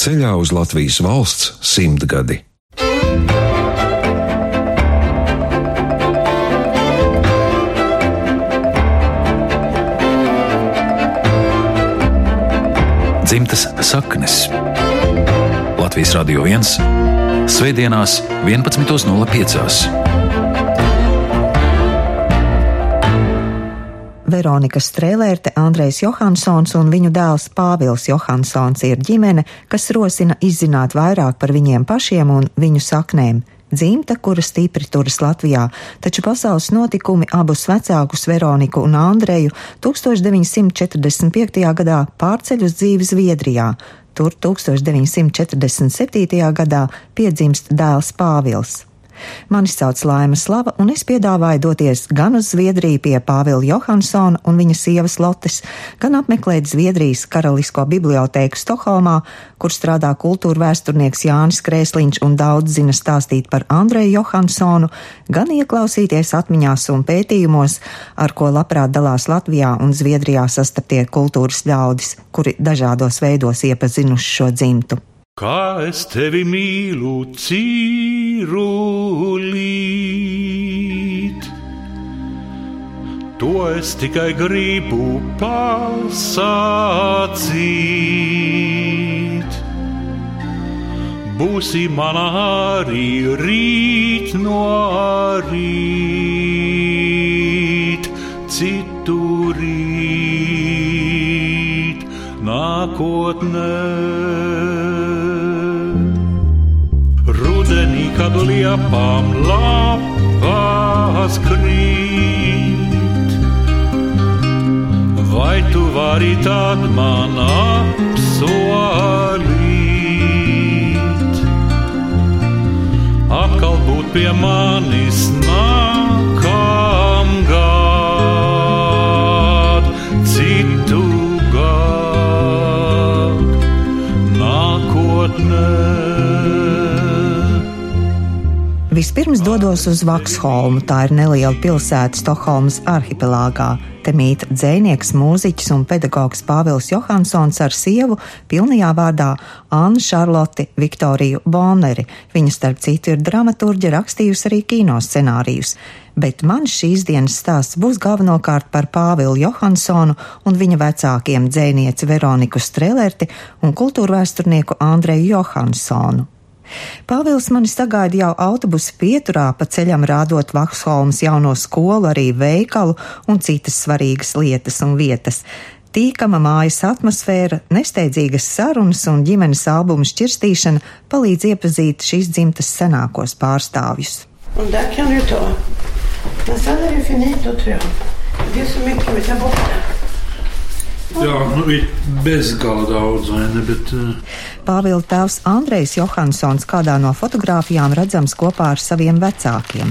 ceļā uz Latvijas valsts simtgadi. Dzimtas saknes Latvijas Radio 1 Svētdienās 11.05. Veronika Strēlērte, Andrejs Johansons un viņu dēls Pāvils Johansons ir ģimene, kas rosina izzināt vairāk par viņiem pašiem un viņu saknēm. Dzimta, kura stipri turas Latvijā, taču pasaules notikumi abus vecākus Veroniku un Andreju 1945. gadā pārceļ uz dzīvi Zviedrijā. Tur 1947. gadā piedzimst dēls Pāvils. Mani sauc Laima Slava, un es piedāvāju doties gan uz Zviedriju pie Pāvila Johansona un viņa sievas Lotes, gan apmeklēt Zviedrijas Karalisko bibliotēku Stokholmā, kur strādā kultūra vēsturnieks Jānis Krēsliņš un daudz zina stāstīt par Andreju Johansonu, gan ieklausīties atmiņās un pētījumos, ar ko labprāt dalās Latvijā un Zviedrijā sastaptie kultūras ļaudis, kuri dažādos veidos iepazinuši šo dzimtu. Kā es tevi mīlu, cīrulīt, to es tikai gribu pasakīt. Būsi manā arī rīt no rīt, citu rīt, nākotnē. rudenī, kad liepām lapas krīt. Vai tu vari tad man apsolīt? Atkal būt pie manis nākamgad, Vispirms dodos uz Vaksholmu, tā ir neliela pilsēta Stokholmas arhipelāgā. Te mīt dzēnieks, mūziķis un pedagogs Pāvils Johansons ar sievu pilnajā vārdā Annu Šarloti Viktoriju Boneri. Viņa starp citu ir dramaturģe, rakstījusi arī kino scenārijus. Bet man šīs dienas stāsts būs galvenokārt par Pāvilu Johansonu un viņa vecākiem dzēnieci Veroniku Strelerti un kultūrvēsturnieku Andreju Johansonu. Pāvils mani sagaida jau autobusa pieturā, pa ceļam rādot Vaksholmas jauno skolu, arī veikalu un citas svarīgas lietas un vietas. Tīkama mājas atmosfēra, nesteidzīgas sarunas un ģimenes albumu šķirstīšana palīdz iepazīt šīs dzimtas senākos pārstāvjus. Och där kan du ta. Men sen är det finito tror jag. Det är Jā, nu ir bezgala daudz, vai ne? Bet, uh, Pāvila tēvs Andrejs Johansons kādā no fotografijām redzams kopā ar saviem vecākiem.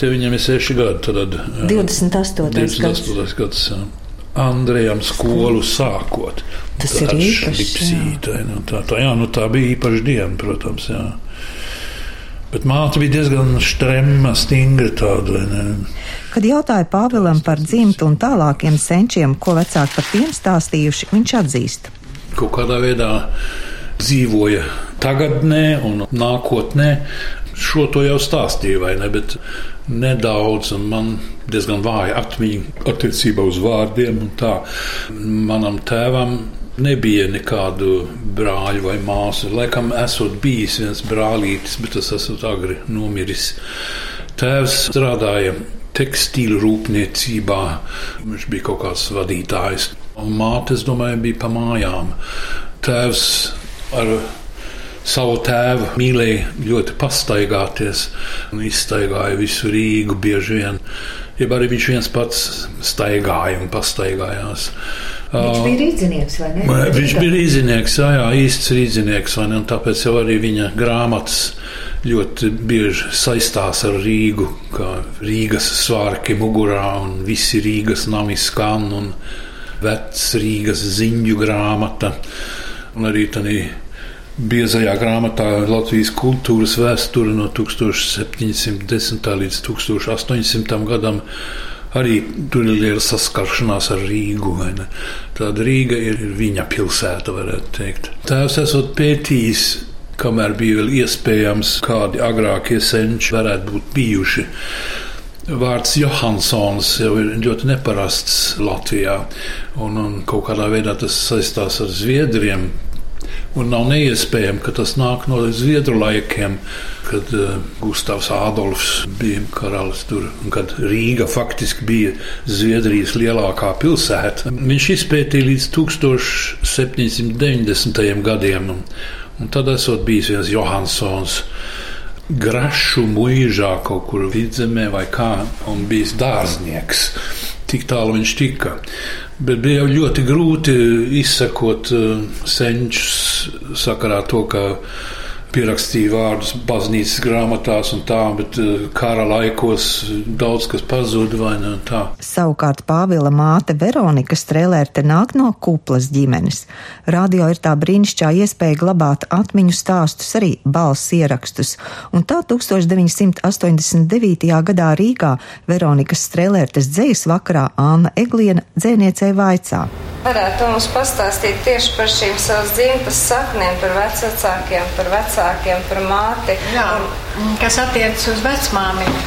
te viņam ir seši gadi. Tad, uh, 28. 28. gads. jā. Andrejam skolu sākot. Tas ir īpašs, Lipsītai, nu, tā, tā, jā, nu, tā bija īpaša diena, protams. Jā. Bet māte bija diezgan strema, stingra tāda. ne? Kad jautāja Pāvilam par dzimtu un tālākiem senčiem, ko vecāki par tiem stāstījuši, viņš atzīst. kaut kādā veidā dzīvoja tagadnē un nākotnē. Šo to jau stāstīju, vai ne? Bet nedaudz, un man diezgan vāja atmiņa attiecībā uz vārdiem. Manam tēvam nebija nekādu brāļu vai māsu. Laikam, esot bijis viens brālītis, bet tas esot agri nomiris. Tēvs strādāja tekstīlu rūpniecībā. Viņš bija kaut kāds vadītājs. Un māte, es domāju, bija pa mājām. Tēvs ar savu tēvu mīlēja ļoti pastaigāties un izstaigāja visu Rīgu bieži vien. Jeb arī viņš viens pats staigāja un pastaigājās. Viņš bija rīznieks, vai ne? Viņš bija rīznieks, jā, jā īsts rīznieks, vai ne? Un tāpēc jau arī viņa grāmatas ļoti bieži saistās ar Rīgu, kā Rīgas svārki mugurā un visi Rīgas nami skan un vecs Rīgas ziņu grāmata. Un arī tādā biezajā grāmatā Latvijas kultūras vēsture no 1710. līdz 1800. gadam arī tur ir liela saskaršanās ar Rīgu. Tāda Rīga ir viņa pilsēta, varētu teikt. Tēvs esot pētījis kamēr bija vēl iespējams, kādi agrākie senči varētu būt bijuši. Vārds Johansons jau ir ļoti neparasts Latvijā, un, un kaut kādā veidā tas saistās ar Zviedriem. Un nav neiespējami, ka tas nāk no Zviedru laikiem, kad uh, Gustavs Ādolfs bija karalis tur, un kad Rīga faktiski bija Zviedrijas lielākā pilsēta. Viņš izpētīja līdz 1790. gadiem. Un, Un tad esot bijis viens Johansons. Grašu mūžā kaut kur vidzemē vai kā, un bijis dārznieks. Tik tālu viņš tika. Bet bija jau ļoti grūti izsekot uh, senčus sakarā to, ka pierakstīja vārdus baznīcas grāmatās un tā, bet eh, kara laikos daudz kas pazuda vai ne tā. Savukārt Pāvila māte Veronika Strēlērte nāk no kuplas ģimenes. Radio ir tā brīnišķā iespēja glabāt atmiņu stāstus, arī balss ierakstus, un tā 1989. gadā Rīgā Veronikas Strēlērtes dzējas vakarā Anna Egliena dzēniecei vaicā. Varētu mums pastāstīt tieši par šīm savas dzimtas saknēm, par vecākiem, par vecākiem vecākiem, par māti. Jā, un... kas attiecas uz vecmāmiņu.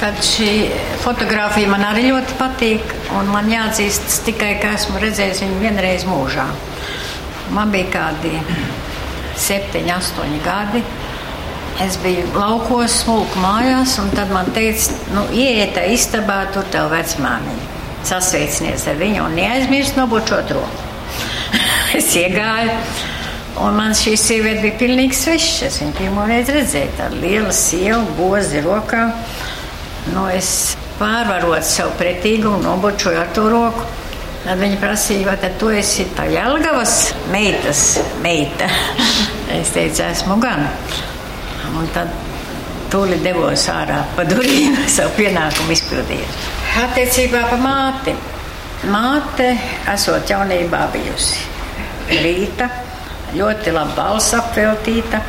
Tad šī fotografija man arī ļoti patīk, un man jāatzīst tikai, ka esmu redzējis viņu vienreiz mūžā. Man bija kādi septiņi, astoņi gadi. Es biju laukos, smulku mājās, un tad man teica, nu, ieiet tajā istabā, tur tev vecmāmiņa. Sasveicinies ar viņu un neaizmirst nobučot roku. es iegāju. Un man šī sieviete bija pilnīgi sveša. Es viņu pirmo reizi redzēju, tāda liela sieva, bozi rokā. Nu, es pārvarot savu pretīgumu, nobučoju ar to roku. Tad viņa prasīja, vai tu esi tā Jālgavas meitas meita. es teicu, esmu gan. Un tad tūlīt devos ārā pa durvīm, savu pienākumu izpildīju. Attiecībā pa māti. Māte esot jaunībā bijusi rīta ļoti labi balss apveltīta.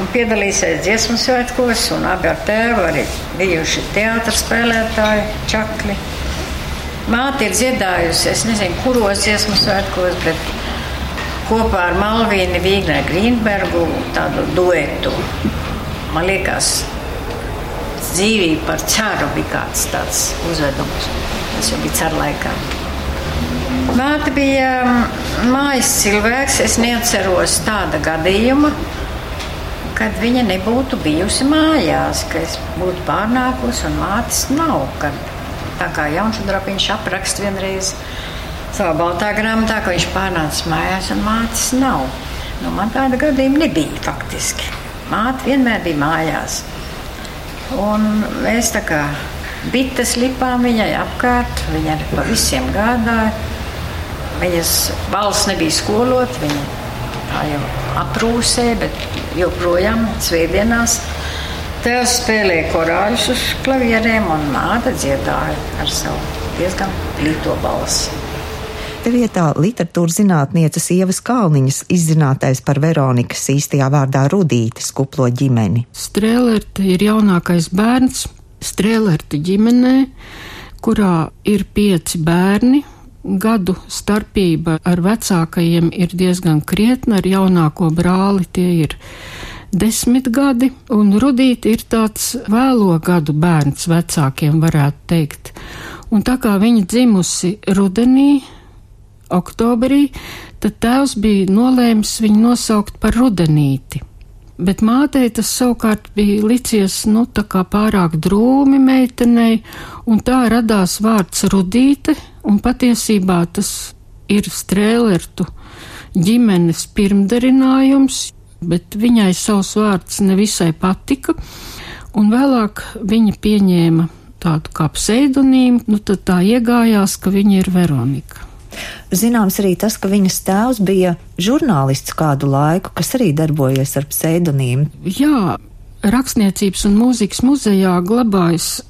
Un piedalīsies dziesmu svētkos, un abi ar tēvu arī bijuši teātris spēlētāji, čakli. Māte ir dziedājusi, es nezinu, kuros dziesmu svētkos, bet kopā ar Malvīnu Vīgneru Grīnbergu tādu duetu. Man liekas, dzīvība par ceru bija kāds tāds uzvedums. Tas jau bija ceru laikā. Māte bija mm, mājas cilvēks. Es neatceros tāda gadījuma, kad viņa nebūtu bijusi mājās, ka es būtu pārnākusi un mātes nav. Kad, tā kā Jauns Drapiņš apraksta vienreiz savā baltā grāmatā, ka viņš pārnāca mājās un mātes nav. Nu, man tāda gadījuma nebija faktiski. Māte vienmēr bija mājās. Un mēs tā kā bites lipām viņai apkārt, viņa pa visiem gādāja. Viņas balss nebija skolot, viņa tā jau aprūsē, bet joprojām svētdienās. Tēvs spēlēja korāļus uz klavierēm un māte dziedāja ar savu diezgan plīto balsi. Te vietā literatūras zinātnieces Ievas Kalniņas izzinātais par Veronikas īstajā vārdā Rudītes kuplo ģimeni. Strēlerte ir jaunākais bērns Strēlerte ģimenē, kurā ir pieci bērni, gadu starpība ar vecākajiem ir diezgan krietna, ar jaunāko brāli tie ir desmit gadi, un Rudīte ir tāds vēlo gadu bērns vecākiem, varētu teikt. Un tā kā viņa dzimusi rudenī, oktobrī, tad tēvs bija nolēmis viņu nosaukt par rudenīti. Bet mātei tas savukārt bija licies, nu, tā kā pārāk drūmi meitenei, un tā radās vārds rudīte, un patiesībā tas ir strēlertu ģimenes pirmdarinājums, bet viņai savs vārds nevisai patika, un vēlāk viņa pieņēma tādu kā pseidonīmu, nu tad tā iegājās, ka viņa ir Veronika. Zināms arī tas, ka viņas tēvs bija žurnālists kādu laiku, kas arī darbojies ar pseidonīmu. Jā, rakstniecības un mūzikas muzejā glabājas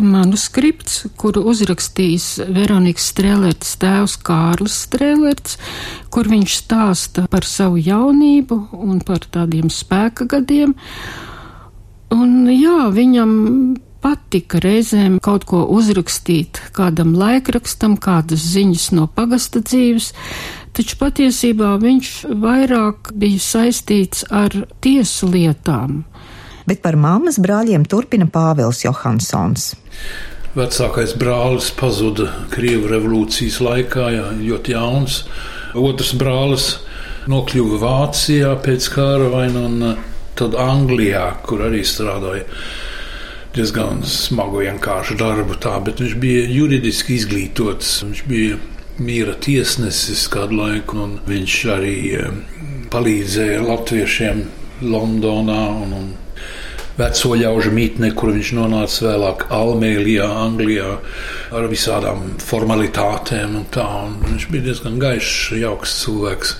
manuskripts, kuru uzrakstījis Veronikas Strēlētas tēvs Kārlis Strēlēts, kur viņš stāsta par savu jaunību un par tādiem spēka gadiem. Un jā, viņam patika reizēm kaut ko uzrakstīt kādam laikrakstam, kādas ziņas no pagasta dzīves, taču patiesībā viņš vairāk bija saistīts ar tiesu lietām. Bet par mammas brāļiem turpina Pāvils Johansons. Vecākais brālis pazuda Krievijas revolūcijas laikā, jā, ļoti jauns. Otrs brālis nokļuva Vācijā pēc kara vaina un uh, tad Anglijā, kur arī strādāja diezgan smagu, vienkāršu darbu. Tā, bet viņš bija juridiski izglītots. Viņš bija mīra tiesnesis kādu laiku, un viņš arī uh, palīdzēja latviešiem Londonā un, un veco ļaužu mītne, kur viņš nonāca vēlāk Almēlijā, Anglijā, ar visādām formalitātēm un tā. Un viņš bija diezgan gaišs, jauks cilvēks.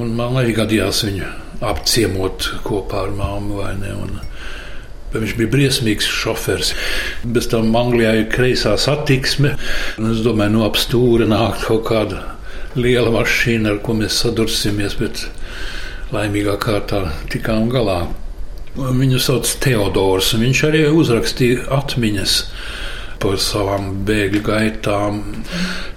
Un man arī gadījās viņu apciemot kopā ar māmu vai ne. Un, Viņš bija briesmīgs šofers. Bez tam Anglijā ir kreisā satiksme. Es domāju, no apstūra nāk kaut kāda liela mašīna, ar ko mēs sadursimies, bet laimīgā kārtā tikām galā. Viņu sauc Teodors. Viņš arī uzrakstīja atmiņas par savām bēgļu gaitām.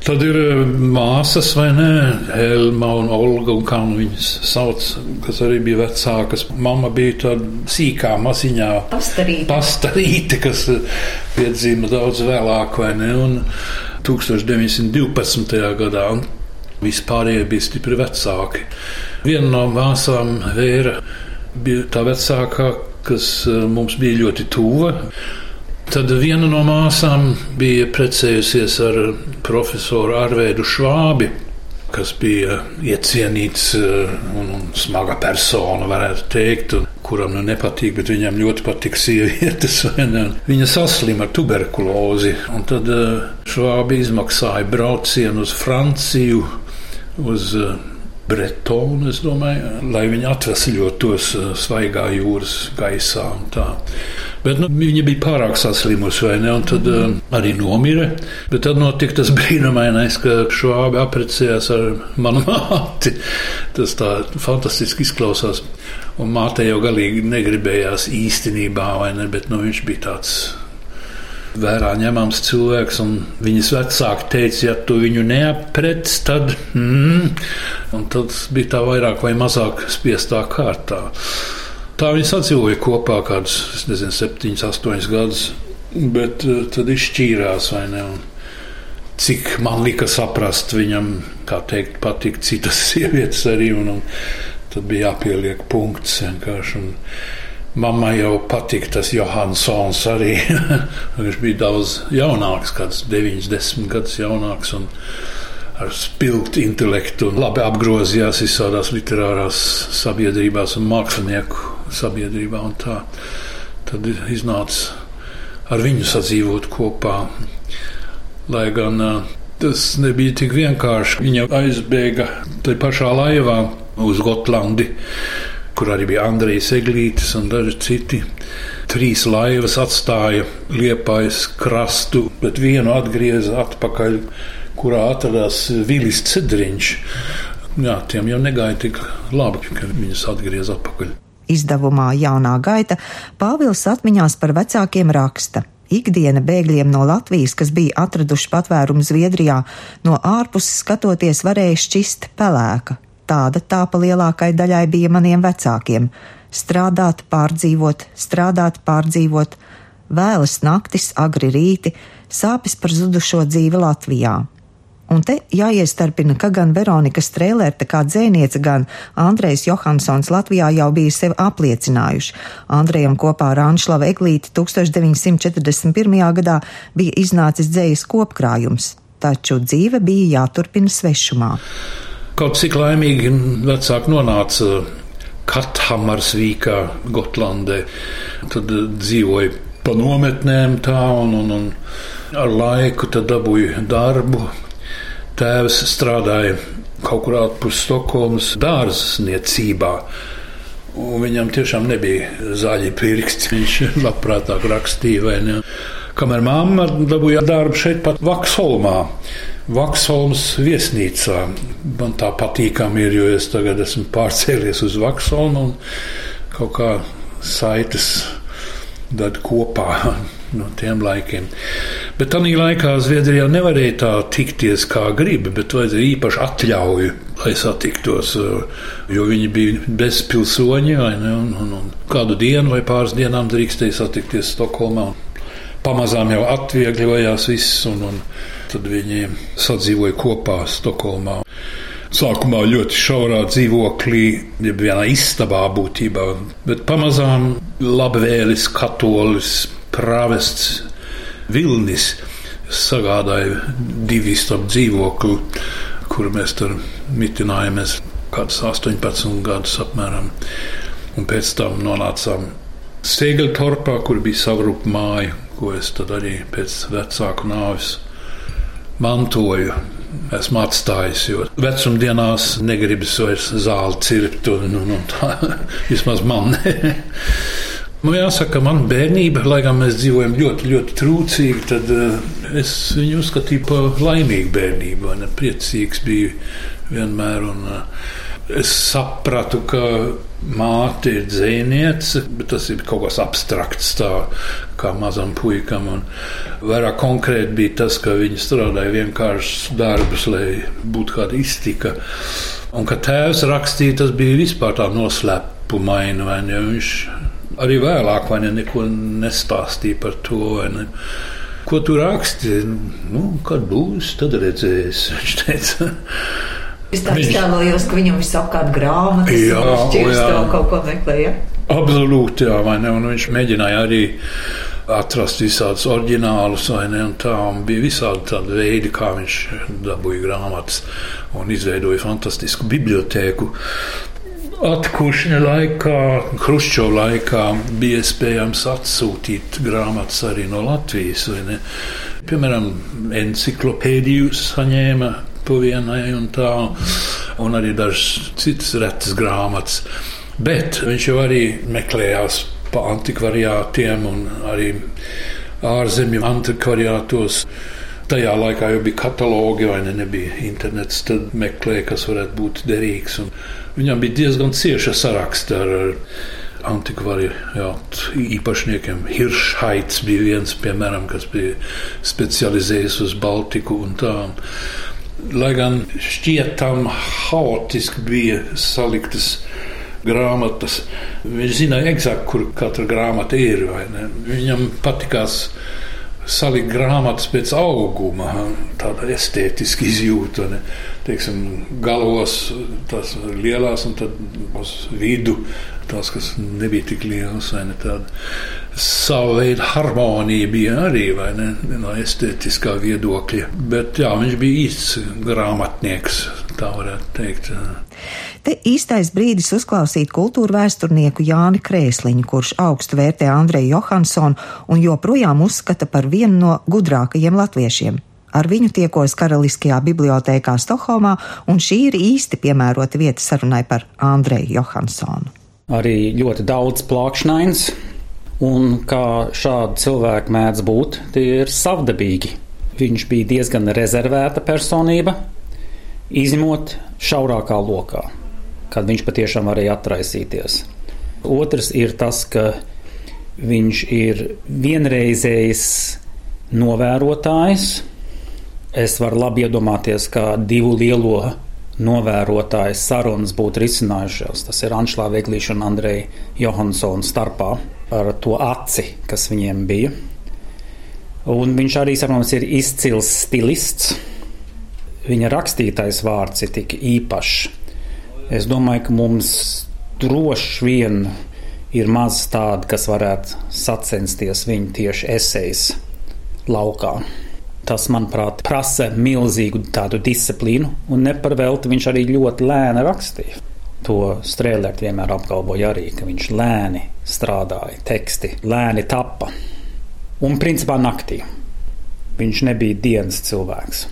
Tad ir eh, māsas, vai ne? Helma un Olga, un kā viņas sauc, kas arī bija vecākas. Mama bija tāda sīkā maziņā pastarīte, pastarīte kas eh, piedzīva daudz vēlāk, vai ne? Un 1912. gadā. Vispārējie bija stipri vecāki. Viena no māsām, Vēra, bija tā vecākā, kas eh, mums bija ļoti tuva. Tad viena no māsām bija precējusies ar profesoru Arvēdu Švābi, kas bija iecienīts eh, un, un smaga persona, varētu teikt, un kuram nu nepatīk, bet viņam ļoti patīk sievietes. Viņa saslima ar tuberkulozi, un tad eh, Švābi izmaksāja braucienu uz Franciju, uz Bretonu, es domāju, lai viņi atvesļotos uh, svaigā jūras gaisā. Bet nu, viņa bija pārāk saslimusi, vai ne? Un tad uh, arī nomira. Bet tad notika tas brīnumainais, ka šo abi apprecējās ar manu māti. Tas tā fantastiski izklausās. Un māte jau galīgi negribējās īstenībā, vai ne? Bet nu, viņš bija tāds vērā ņemams cilvēks, un viņas vecāki teica, ja tu viņu neaprec, tad, mm, tad bija tā vairāk vai mazāk spiestā kārtā. Tā viņi sadzīvoja kopā kādus, nezinu, septiņus, astoņus gadus, bet uh, tad izšķīrās vai ne. Un cik man lika saprast, viņam, kā teikt, patīk citas sievietes arī, un, un tad bija jāpieliek punkts vienkārši. Un, Mammai jau patika tas Johansons arī. Viņš bija daudz jaunāks, kāds 90 gadus jaunāks. Ar spilgtu intelektu un labi apgrozījās visādās literārās sabiedrībās un mākslinieku sabiedrībā. Un tā. Tad iznāca ar viņu sadzīvot kopā. Lai gan tas nebija tik vienkārši. Viņa aizbēga tajā pašā laivā uz Gotlandi kur arī bija Andrejs Eglītis un daži citi. Trīs laivas atstāja liepais krastu, bet vienu atgrieza atpakaļ, kurā atradās Vilis Cedriņš. Jā, tiem jau negāja tik labi, ka viņus atgrieza atpakaļ. Izdevumā Jaunā gaita Pāvils atmiņās par vecākiem raksta. Ikdiena bēgļiem no Latvijas, kas bija atraduši patvērumu Zviedrijā, no ārpuses skatoties varēja šķist pelēka, Tāda tāpa lielākai daļai bija maniem vecākiem - strādāt, pārdzīvot, strādāt, pārdzīvot, vēlas naktis, agri rīti, sāpes par zudušo dzīvi Latvijā. Un te jāiestarpina, ka gan Veronika Strēlērta kā dzēniece, gan Andrejs Johansons Latvijā jau bija sevi apliecinājuši. Andrejam kopā ar Anšlavu Eglīti 1941. gadā bija iznācis dzējas kopkrājums, taču dzīve bija jāturpina svešumā. Kaut cik laimīgi vecāki nonāca Kathamarsvīkā, Gotlandē. Tad eh, dzīvoja pa nometnēm tā un, un, un ar laiku dabūja darbu. Tēvs strādāja kaut kur ārpus Stokholmas dārzniecībā. Un viņam tiešām nebija zaļi pirksti. Viņš labprātāk rakstīja. Kamēr mamma dabūja darbu šeit pat Vaksholmā. Vaksholmas viesnīcā. Man tā patīkami ir, jo es tagad esmu pārcēlies uz Vaksholmu un kaut kā saites tad kopā. no tiem laikiem. Bet tajā laikā Zviedrijā nevarēja tā tikties kā gribi, bet vajadzēja īpaši atļauju, lai satiktos. Jo viņi bija bezpilsoņi, ne, un, un, un kādu dienu vai pāris dienām drīkstēja satikties Stokholmā. Pamazām jau atviegļojās viss, un, un tad viņi sadzīvoja kopā Stokholmā. Sākumā ļoti šaurā dzīvoklī, jeb vienā istabā būtībā, bet pamazām labvēlis, katolis, pravests Vilnis sagādāja divu istabu dzīvokli, kur mēs tur mitinājāmies kādus 18 gadus apmēram. Un pēc tam nonācām Sēgaļtorpā, kur bija savrupa māja, ko es tad arī pēc vecāku nāves mantoju esmu atstājis. Jo vecumdienās negribas vairs zāli cirpt, un, un, un tā vismaz man. Nu, jāsaka, man bērnība, lai gan mēs dzīvojam ļoti, ļoti trūcīgi, tad uh, es viņu uzskatīju par laimīgu bērnību. Priecīgs biju vienmēr. Un, uh, es sapratu, ka māte ir dzēniece, bet tas ir kaut kas abstrakts, tā kā mazam puikam. Un vairāk konkrēti bija tas, ka viņi strādāja vienkāršus darbus, lai būtu kāda iztika. Un ka tēvs rakstīja, tas bija vispār tā noslēpumaini. Ja viņš arī vēlāk ne, neko nestāstīja par to. Ne. Ko tu raksti? Nu, kad būs, tad redzēs. Viņš teica. Es tā iztēlojos, ka viņam viss apkārt grāmatas, jā, šķirstā kaut ko meklēja. Absolūti, jā, vai ne? Un viņš mēģināja arī atrast visādus oriģinālus, vai ne? Un tā un bija visādi tādi veidi, kā viņš dabūja grāmatas un izveidoja fantastisku bibliotēku. Atkušņa laikā, Hruščova laikā bija iespējams atsūtīt grāmatas arī no Latvijas. Piemēram, enciklopēdiju saņēma pa vienai un tā, un arī dažas citas retas grāmatas. Bet viņš jau arī meklējās pa antikvariātiem un arī ārzemju antikvariātos. Tajā laikā jau bija katalogi, vai ne, nebija internets. Tad meklēja, kas varētu būt derīgs. Un viņam bija diezgan cieša saraksta ar, ar antikvariātu īpašniekiem. Hiršhaits bija viens, piemēram, kas bija specializējies uz Baltiku un tā. Lai gan šķietam haotiski bija saliktas grāmatas, viņš zināja eksakti, kur katra grāmata ir. Viņam patikās salikt grāmatas pēc auguma, tāda estētiska izjūta. Ne? Teiksim, galos tās lielās, un tad uz vidu tās, kas nebija tik lielas. Ne, Sava veida harmonija bija arī ne, no estētiskā viedokļa. Bet jā, viņš bija īsts grāmatnieks, tā varētu teikt. Te īstais brīdis uzklausīt kultūra vēsturnieku Jāni Krēsliņu, kurš augstu vērtē Andreju Johansonu un joprojām uzskata par vienu no gudrākajiem latviešiem. Ar viņu tiekos Karaliskajā bibliotēkā Stokholmā, un šī ir īsti piemērota vieta sarunai par Andreju Johansonu arī ļoti daudz plakšņains, un kā šādi cilvēki mēdz būt, tie ir savdabīgi. Viņš bija diezgan rezervēta personība, izņemot šaurākā lokā, kad viņš patiešām varēja atraisīties. Otrs ir tas, ka viņš ir vienreizējs novērotājs. Es varu labi iedomāties, kā divu lielo novērotājs sarunas būtu risinājušās. Tas ir Anšlā Veglīša un Andreja Johansona starpā ar to aci, kas viņiem bija. Un viņš arī, protams, ir izcils stilists. Viņa rakstītais vārds ir tik īpašs. Es domāju, ka mums droši vien ir maz tādu, kas varētu sacensties viņa tieši esejas laukā. Tas, manuprāt, prasa milzīgu tādu disciplīnu, un neparvelti viņš arī ļoti lēni rakstīja. To strēlēt vienmēr apgalvoja arī, ka viņš lēni strādāja, teksti lēni tappa. Un principā naktī. Viņš nebija dienas cilvēks.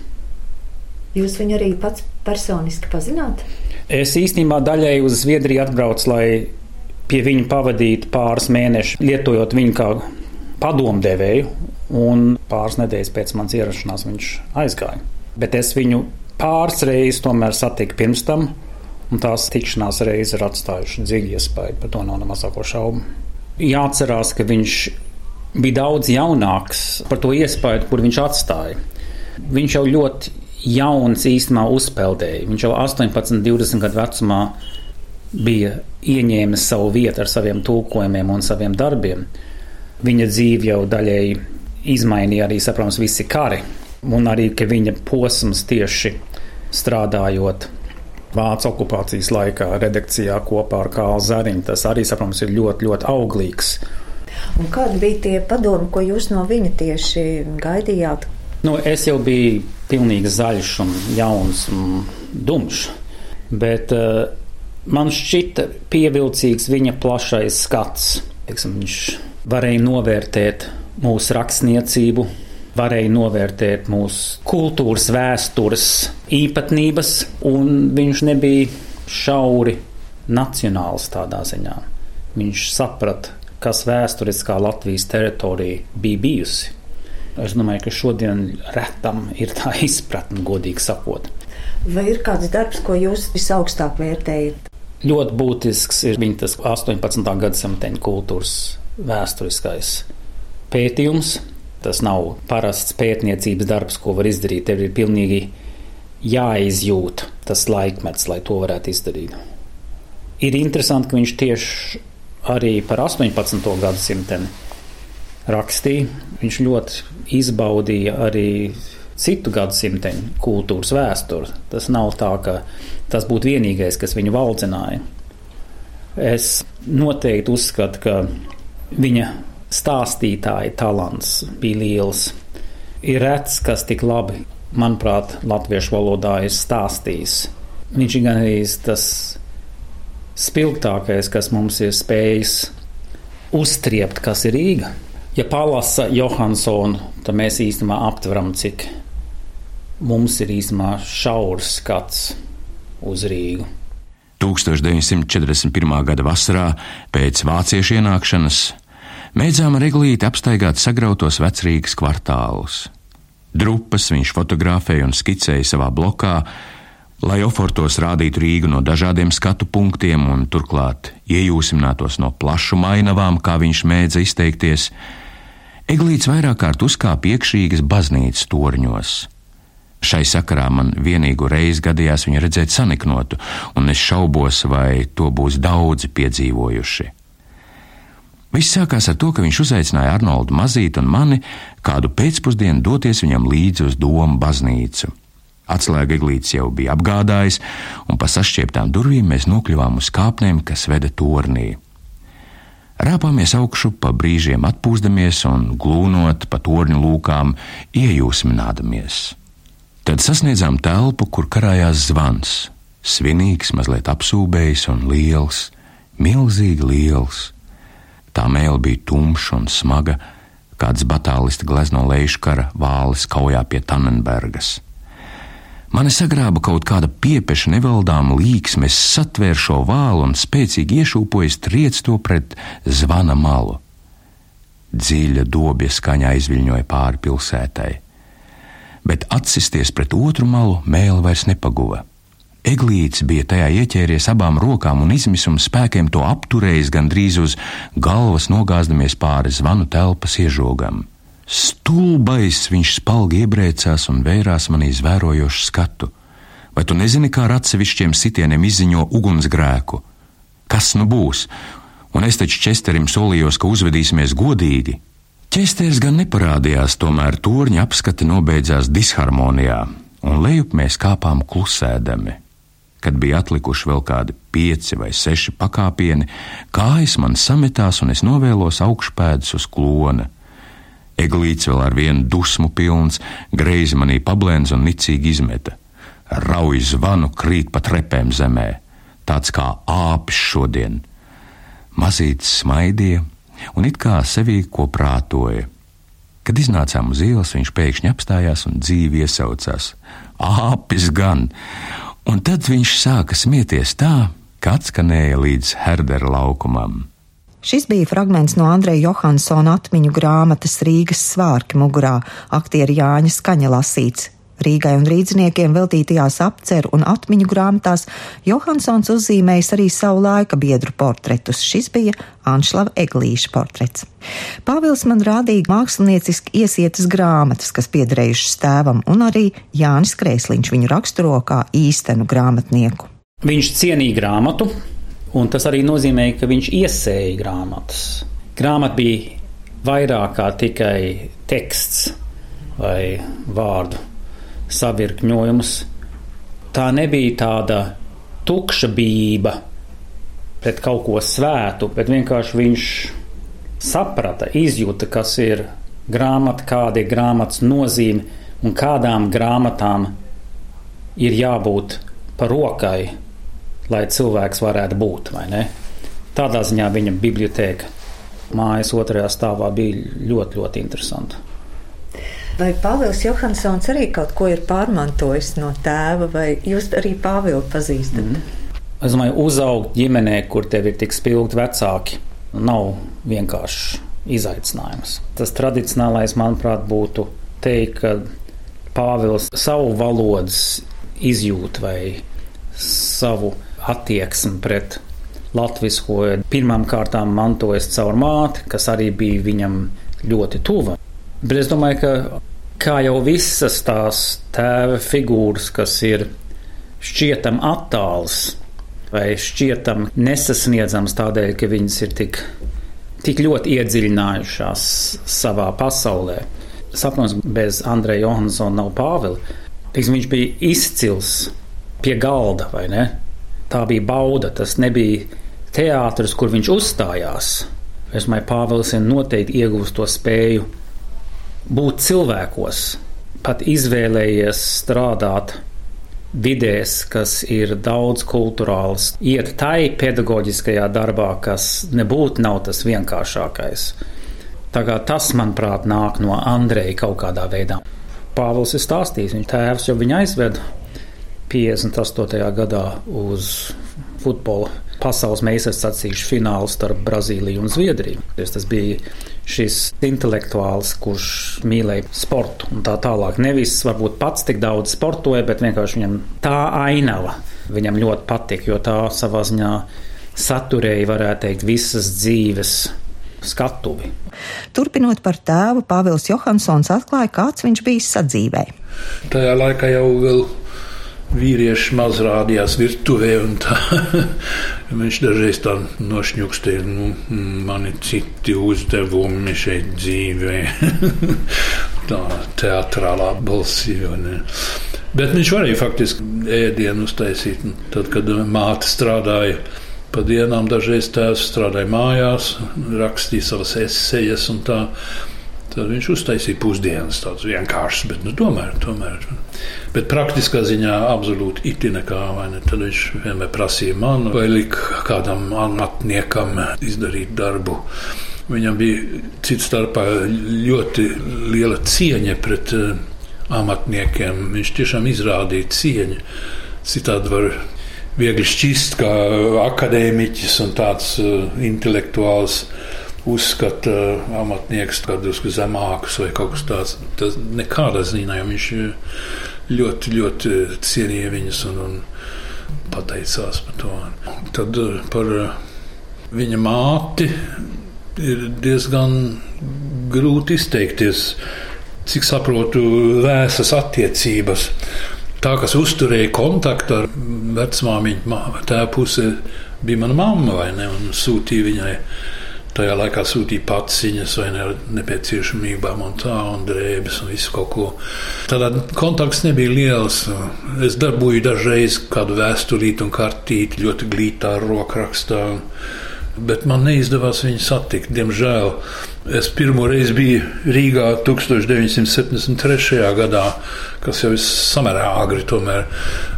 Jūs viņu arī pats personiski pazināt? Es īstenībā daļai uz Zviedriju atbraucu, lai pie viņa pavadītu pāris mēnešus, lietojot viņu kā padomdevēju, un pāris nedēļas pēc manas ierašanās viņš aizgāja. Bet es viņu pāris reizes tomēr satiku pirms tam, un tās tikšanās reizes ir atstājušas dziļu iespēju, par to nav ne mazāko šaubu. Jāatcerās, ka viņš bija daudz jaunāks par to iespēju, kur viņš atstāja. Viņš jau ļoti jauns īstenībā uzpeldēja. Viņš jau 18, 20 gadu vecumā bija ieņēmis savu vietu ar saviem tulkojumiem un saviem darbiem. Viņa dzīve jau daļēji izmainīja arī, saprotams, visi kari, un arī viņa posms tieši strādājot Vācu okupācijas laikā redakcijā kopā ar Kālu Zariņu. Tas arī, saprotams, ir ļoti, ļoti auglīgs. Un kādi bija tie padomi, ko jūs no viņa tieši gaidījāt? Nu, es jau biju pilnīgi zaļš un jauns un dumšs, bet uh, man šķita pievilcīgs viņa plašais skats. Teiksim, viņš varēja novērtēt mūsu rakstniecību, varēja novērtēt mūsu kultūras, vēstures īpatnības, un viņš nebija šauri nacionāls tādā ziņā. Viņš saprata, kas vēsturiskā Latvijas teritorija bija bijusi. Es domāju, ka šodien retam ir tā izpratne, godīgi sakot. Vai ir kāds darbs, ko jūs visaugstāk vērtējat? Ļoti būtisks ir viņa 18. gadsimta kultūras vēsturiskais pētījums, Tas nav parasts pētniecības darbs, ko var izdarīt. Tev ir pilnīgi jāizjūt tas laikmets, lai to varētu izdarīt. Ir interesanti, ka viņš tieši arī par 18. gadsimtu rakstīja. Viņš ļoti izbaudīja arī citu gadsimtu kultūras vēsturi. Tas nav tā, ka tas būtu vienīgais, kas viņu valdzināja. Es noteikti uzskatu, ka viņa stāstītāja talants bija liels. Ir rets, kas tik labi, manuprāt, latviešu valodā ir stāstījis. Viņš ir gan arī tas spilgtākais, kas mums ir spējis uztriept, kas ir Rīga. Ja palasa Johansonu, tad mēs īstenībā aptveram, cik mums ir īstenībā šaurs skats uz Rīgu. 1941. gada vasarā pēc vāciešu ienākšanas Mēdzām ar eglīti apstaigāt sagrautos vecrīgas kvartālus. Drupas viņš fotografēja un skicēja savā blokā, lai ofortos rādītu Rīgu no dažādiem skatu punktiem un turklāt iejūsminātos no plašu mainavām, kā viņš mēdza izteikties. Eglīts vairāk kārt uzkāpa iekšīgas baznīcas torņos. Šai sakarā man vienīgu reizi gadījās viņu redzēt saniknotu, un es šaubos, vai to būs daudzi piedzīvojuši. Viss sākās ar to, ka viņš uzaicināja Arnoldu Mazītu un mani kādu pēcpusdienu doties viņam līdzi uz domu baznīcu. Atslēga eglītes jau bija apgādājis, un pa sašķieptām durvīm mēs nokļuvām uz kāpnēm, kas veda tornī. Rāpāmies augšu, pa brīžiem atpūstamies un glūnot pa torņu lūkām, iejūsminādamies. Tad sasniedzām telpu, kur karājās zvans, svinīgs, mazliet apsūbējis un liels, milzīgi liels. Tā mēlē bija tumša un smaga, kāds batālisti glezno lejškara vālis kaujā pie Tannenbergas. Mani sagrāba kaut kāda piepeša nevaldāma līksme, es satvēru šo vālu un spēcīgi iešūpoju triec to pret zvana malu. Dziļa dobja skaņā izviļņoja pāri pilsētai, bet atsisties pret otru malu mēli vairs nepaguva. Eglīts bija tajā ieķēries abām rokām un izmisuma spēkiem to apturējis gandrīz uz galvas, nogāzdamies pāri zvanu telpas iežogam. Stulbais viņš spalgi iebrēcās un vērās manī zvērojošu skatu. Vai tu nezini, kā ar atsevišķiem sitieniem izziņo ugunsgrēku? Kas nu būs? Un es taču Česterim solījos, ka uzvedīsimies godīgi. Česters gan neparādījās, tomēr torņa apskati nobeidzās disharmonijā, un lejup mēs kāpām klusēdami. Kad bija atlikuši vēl kādi pieci vai seši pakāpieni, kājas man sametās un es novēlos augšpēdas uz klona. Eglīts vēl ar vienu dusmu pilns, greizi manī pablēns un nicīgi izmeta. Rauj zvanu krīt pa trepēm zemē, tāds kā āpis šodien. Mazīts smaidīja un it kā sevī ko prātoja. Kad iznācām uz ielas, viņš pēkšņi apstājās un dzīvi iesaucās. Āpis gan! un tad viņš sāka smieties tā, ka atskanēja līdz Herdera laukumam. Šis bija fragments no Andreja Johansona atmiņu grāmatas Rīgas svārki mugurā, aktiera Jāņa Skaņa lasīts. Rīgai un rīdziniekiem veltītajās apceru un atmiņu grāmatās Johansons uzzīmējis arī savu laika biedru portretus. Šis bija Anšlava Eglīša portrets. Pāvils man rādīja mākslinieciski iesietas grāmatas, kas piederējušas tēvam, un arī Jānis Krēsliņš viņu raksturo kā īstenu grāmatnieku. Viņš cienīja grāmatu, un tas arī nozīmē, ka viņš iesēja grāmatas. Grāmata bija vairāk kā tikai teksts vai vārdu savirkņojums. Tā nebija tāda tukša bība pret kaut ko svētu, bet vienkārši viņš saprata, izjūta, kas ir grāmata, kāda ir grāmatas nozīme un kādām grāmatām ir jābūt par rokai, lai cilvēks varētu būt. Tādā ziņā viņa biblioteka mājas otrajā stāvā bija ļoti, ļoti interesanta. Vai Pāvils Johansons arī kaut ko ir pārmantojis no tēva, vai jūs arī Pāvilu pazīstat? Mm. Es domāju, uzaugt ģimenē, kur tev ir tik spilgti vecāki, nav vienkārši izaicinājums. Tas tradicionālais, manuprāt, būtu teikt, ka Pāvils savu valodas izjūtu vai savu attieksmi pret latvisko pirmām kārtām mantojas caur māti, kas arī bija viņam ļoti tuva. Bet es domāju, ka kā jau visas tās tēva figūras, kas ir šķietam attāls vai šķietam nesasniedzams tādēļ, ka viņas ir tik, tik ļoti iedziļinājušās savā pasaulē. Sapnos, bez Andreja Johansona nav Pāvila. Viņš bija izcils pie galda, vai ne? Tā bija bauda, tas nebija teātris, kur viņš uzstājās. Es domāju, Pāvils ir noteikti ieguvis to spēju būt cilvēkos, pat izvēlējies strādāt vidēs, kas ir daudz kultūrāls, iet tai pedagoģiskajā darbā, kas nebūtu nav tas vienkāršākais. Tagad tas, manuprāt, nāk no Andreja kaut kādā veidā. Pāvils ir stāstījis, viņa tēvs jau viņu aizveda 58. gadā uz futbola pasaules meistars sacīšu finālu starp Brazīliju un Zviedriju. Tas bija šis intelektuāls, kurš mīlēja sportu un tā tālāk. Nevis varbūt pats tik daudz sportoja, bet vienkārši viņam tā ainava viņam ļoti patika, jo tā savā ziņā saturēja, varētu teikt, visas dzīves skatuvi. Turpinot par tēvu, Pāvils Johansons atklāja, kāds viņš bija sadzīvē. Tajā laikā jau vēl vīrieši maz rādījās virtuvē. viņš dažreiz tā nošņukstīja, nu, man ir citi uzdevumi šeit dzīvē. tā teatrālā balsī. Bet viņš varēja faktiski ēdienu uztaisīt. Tad, kad māte strādāja pa dienām, dažreiz tēvs strādāja mājās, rakstīja savas esejas un tā. Tad viņš uztaisīja pusdienas, tādas vienkāršas, bet nu, tomēr, tomēr. Bet praktiskā ziņā absolūti iti nekā. Ne? Tad viņš vienmēr prasīja man vai lika kādam amatniekam izdarīt darbu. Viņam bija cits starpā ļoti liela cieņa pret uh, amatniekiem. Viņš tiešām izrādīja cieņu. Citādi var viegli šķist, kā akadēmiķis un tāds uh, intelektuāls uzskata uh, amatnieks kādus zemākus vai kaut kas tāds. Tas nekādā ziņā viņš uh, ļoti, ļoti cienīja viņus un, un pateicās par to. Tad uh, par viņa māti ir diezgan grūti izteikties. Cik saprotu, vēsas attiecības. Tā, kas uzturēja kontaktu ar vecmāmiņu, tā puse bija mana mamma, vai ne? Un sūtīja viņai tajā laikā sūtīja pats ziņas vai ne ar nepieciešamībām un tā, un drēbes un visu kaut ko. Tādā kontakts nebija liels. Es darboju dažreiz kādu vēstulīti un kartīti ļoti glītā rokrakstā. Bet man neizdevās viņu satikt, diemžēl. Es pirmo reizi biju Rīgā 1973. gadā, kas jau ir samērā agri tomēr,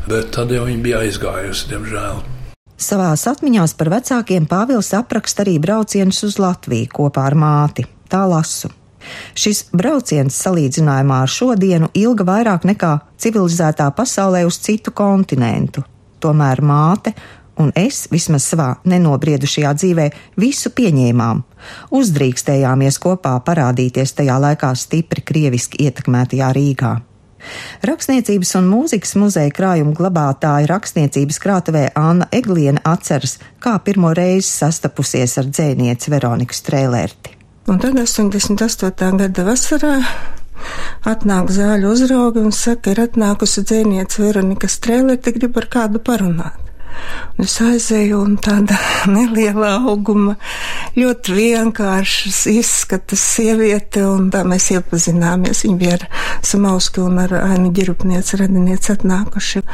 bet tad jau viņa bija aizgājusi, diemžēl. Savās atmiņās par vecākiem Pāvils apraksta arī braucienus uz Latviju kopā ar māti. Tā lasu. Šis brauciens salīdzinājumā ar šodienu ilga vairāk nekā civilizētā pasaulē uz citu kontinentu. Tomēr māte un es, vismaz savā nenobriedušajā dzīvē, visu pieņēmām. Uzdrīkstējāmies kopā parādīties tajā laikā stipri krieviski ietekmētajā Rīgā. Rakstniecības un mūzikas muzeja krājuma glabātāja rakstniecības krātuvē Anna Egliena atceras, kā pirmo reizi sastapusies ar dzēnieci Veroniku Strēlērti. Un tad 88. gada vasarā atnāk zāļu uzrauga un saka, ir atnākusi dzēniece Veronika Strēlērti, grib ar kādu parunāt. Es aizēju un tāda neliela auguma, ļoti vienkāršas izskatas sieviete, un tā mēs iepazināmies. Viņa bija ar Samauski un ar Ainu ģirupnieci radinieci atnākuši.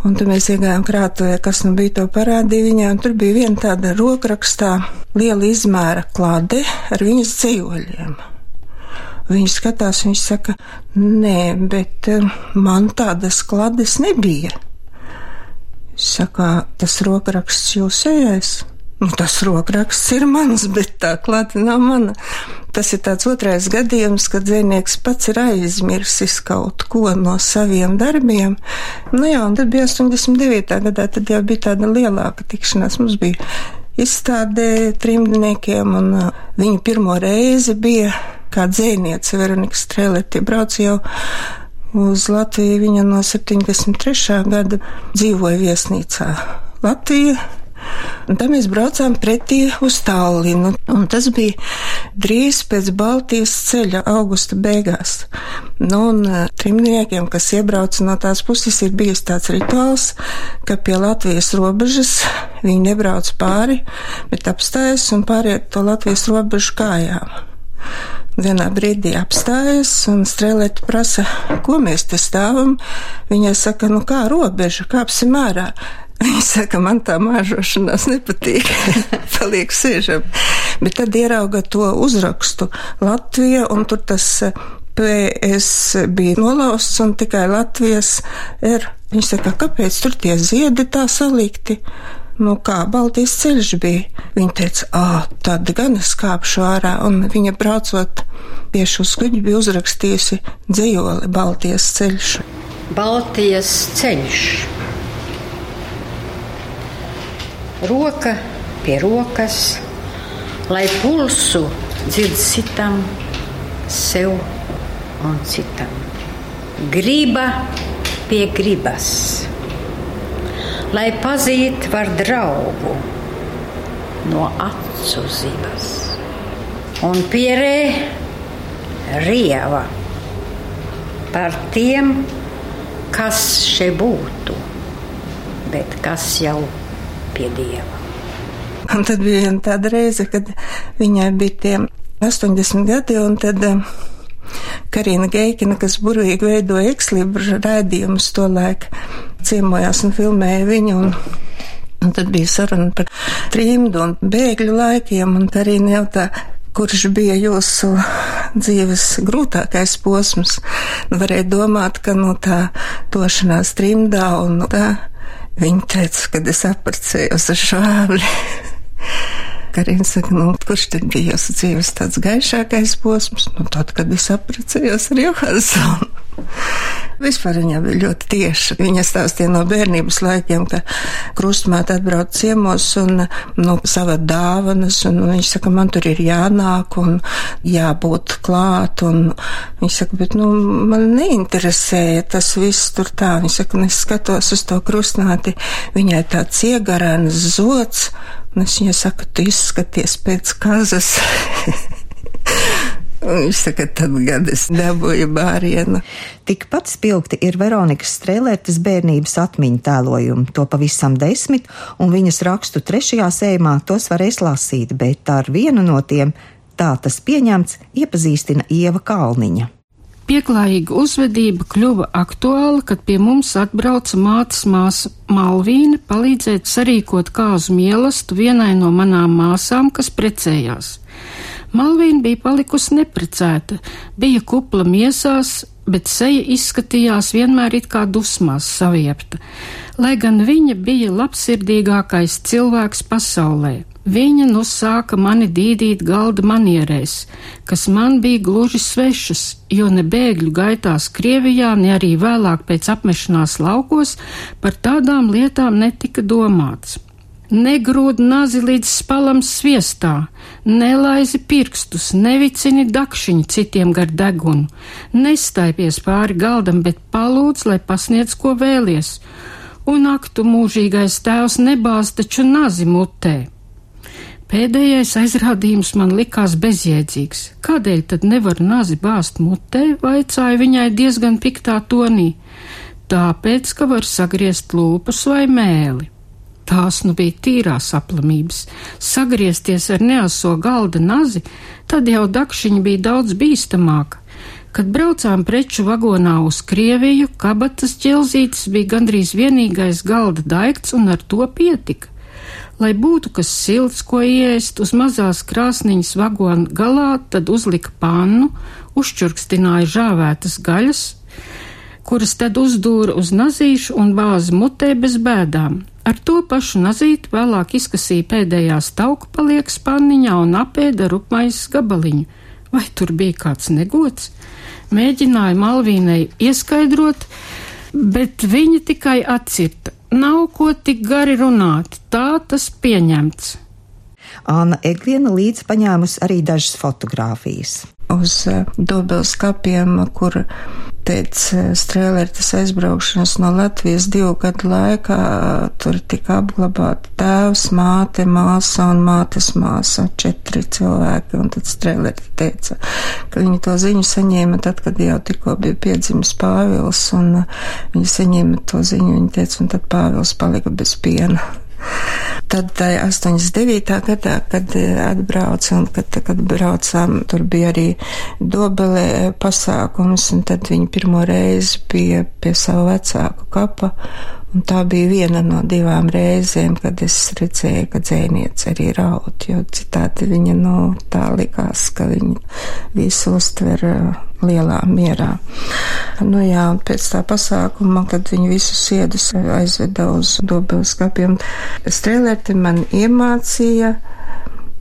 Un tad mēs iegājām krātuvē, kas nu bija to parādīja viņai, un tur bija viena tāda rokrakstā liela izmēra klāde ar viņas dzīvoļiem. Viņa skatās, viņš saka, nē, bet eh, man tādas klades nebija. Saka, tas rokraksts jūsējais? Nu, tas rokraksts ir mans, bet tā klāte nav mana. Tas ir tāds otrais gadījums, kad dzinieks pats ir aizmirsis kaut ko no saviem darbiem. Nu jā, un tad bija 89. gadā, tad jau bija tāda lielāka tikšanās. Mums bija izstādē trimdniekiem, un uh, viņa pirmo reizi bija kā dzēniece Veronika Strēlēti brauc jau uz Latviju. Viņa no 73. gada dzīvoja viesnīcā Latvijā. Tad mēs braucām pretī uz Tallinu. Tas bija drīz pēc Baltijas ceļa, augusta beigās. Nu, un eh, trimniekiem, kas iebrauca no tās puses, ir bijis tāds rituāls, ka pie Latvijas robežas viņi nebrauc pāri, bet apstājas un pāriet to Latvijas robežu kājām vienā brīdī apstājas un strēlēti prasa, ko mēs te stāvam. Viņai saka, nu kā robeža, kāpsim ārā. Viņa saka, man tā māžošanās nepatīk, paliek sēžam. Bet tad ierauga to uzrakstu Latvija, un tur tas PS bija nolausts, un tikai Latvijas ir. Viņa saka, kāpēc tur tie ziedi tā salikti? Nu kā Baltijas ceļš bija. Viņa teica, ah, tad gan es kāpšu ārā, un viņa braucot pie šo skuģi bija uzrakstījusi dzējoli Baltijas ceļš. Baltijas ceļš. Roka pie rokas, lai pulsu dzird citam, sev un citam. Griba pie gribas lai pazīt var draugu no acu zivas. Un pierē rieva par tiem, kas šeit būtu, bet kas jau pie dieva. Un tad bija viena tāda reize, kad viņai bija tie 80 gadi, un tad Karina Geikina, kas burvīgi veidoja ekslibru raidījumus to laiku, ciemojās un filmēja viņu. Un, un tad bija saruna par trimdu un bēgļu laikiem, un Karina jautā, kurš bija jūsu dzīves grūtākais posms. Nu, varēja domāt, ka no tā tošanās trimdā un tā. Viņa teica, kad es apprecējos ar šābli. Karina saka, nu, kurš tad bija jūsu dzīves tāds gaišākais posms? Nu, tad, kad es apprecējos ar Johansonu. Vispār viņa bija ļoti tieša. Viņa stāstīja no bērnības laikiem, ka krustmāte atbrauc ciemos un nu, sava dāvanas, un viņš saka, man tur ir jānāk un jābūt klāt, un viņš saka, bet, nu, man neinteresēja tas viss tur tā. Viņš saka, un es skatos uz to krustmāti, viņai tāds iegarēns zots, Un es viņai saku, tu izskaties pēc kazas. Un viņš saka, tad gan es dabūju bārienu. Tikpat spilgti ir Veronikas Strēlētas bērnības atmiņu tēlojumi, to pavisam desmit, un viņas rakstu trešajā sējumā tos varēs lasīt, bet ar vienu no tiem tā tas pieņemts iepazīstina Ieva Kalniņa. Pieklājīga uzvedība kļuva aktuāla, kad pie mums atbrauca mātes māsa Malvīna palīdzēt sarīkot kāzu mielastu vienai no manām māsām, kas precējās. Malvīna bija palikusi neprecēta, bija kupla miesās, bet seja izskatījās vienmēr it kā dusmās saviepta, lai gan viņa bija labsirdīgākais cilvēks pasaulē. Viņa nu sāka mani dīdīt galda manierēs, kas man bija gluži svešas, jo ne bēgļu gaitās Krievijā, ne arī vēlāk pēc apmešanās laukos par tādām lietām netika domāts. Negrūd nazi līdz spalam sviestā, nelaizi pirkstus, nevicini dakšiņu citiem gar degunu, nestaipies pāri galdam, bet palūdz, lai pasniedz, ko vēlies, un aktu mūžīgais tēvs nebāz taču nazi mutē. Pēdējais aizrādījums man likās bezjēdzīgs. Kādēļ tad nevar nazi bāzt mutē, vaicāja viņai diezgan piktā tonī. Tāpēc, ka var sagriezt lūpas vai mēli. Tās nu bija tīrās aplamības. Sagriezties ar neaso galda nazi, tad jau dakšiņa bija daudz bīstamāka. Kad braucām preču vagonā uz Krieviju, kabatas ķelzītes bija gandrīz vienīgais galda daikts, un ar to pietika. Lai būtu kas silts, ko iest, uz mazās krāsniņas vagona galā, tad uzlika pannu, uzčurkstināja žāvētas gaļas, kuras tad uzdūra uz nazīšu un bāzi mutē bez bēdām. Ar to pašu nazīti vēlāk izkasīja pēdējās tauku paliek spanniņā un apēda rupmaizes gabaliņu. Vai tur bija kāds negods? Mēģināja Malvīnai ieskaidrot, bet viņa tikai atcirta. Nav ko tik gari runāt, tā tas pieņemts. Anna Egliena līdz paņēmusi arī dažas fotogrāfijas uz eh, Dobels kapiem, kur pēc eh, strēlērtas aizbraukšanas no Latvijas divu gadu laikā tur tika apglabāti tēvs, māte, māsa un mātes māsa, četri cilvēki, un tad strēlērta teica, ka viņi to ziņu saņēma tad, kad jau tikko bija piedzimis Pāvils, un eh, viņi saņēma to ziņu, viņi teica, un tad Pāvils palika bez piena. Tad 89. gadā, kad e, atbrauca un kad, kad braucām, tur bija arī dobelē pasākums, un tad viņi pirmo reizi bija pie savu vecāku kapa Un tā bija viena no divām reizēm, kad es redzēju, ka dzēniece arī raud, jo citādi viņa, nu, tā likās, ka viņa visu uztver uh, lielā mierā. Nu jā, un pēc tā pasākuma, kad viņi visus iedus aizveda uz dobelskapiem, Strēlēti man iemācīja,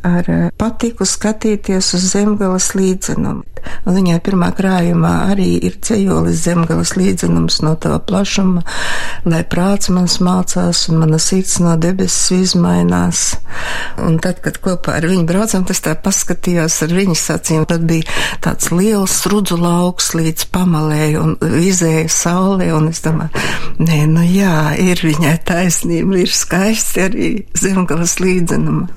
ar eh, patiku skatīties uz zemgales līdzenumu. Un viņai pirmā krājumā arī ir cejolis zemgales līdzenums no tava plašuma, lai prāts mans mācās un mana sirds no debesis izmainās. Un tad, kad kopā ar viņu braucam, tas tā paskatījās ar viņas acīm, tad bija tāds liels rudzu lauks līdz pamalēju un vizēja saulē, un es domāju, nē, nu jā, ir viņai taisnība, ir skaisti arī zemgales līdzenuma.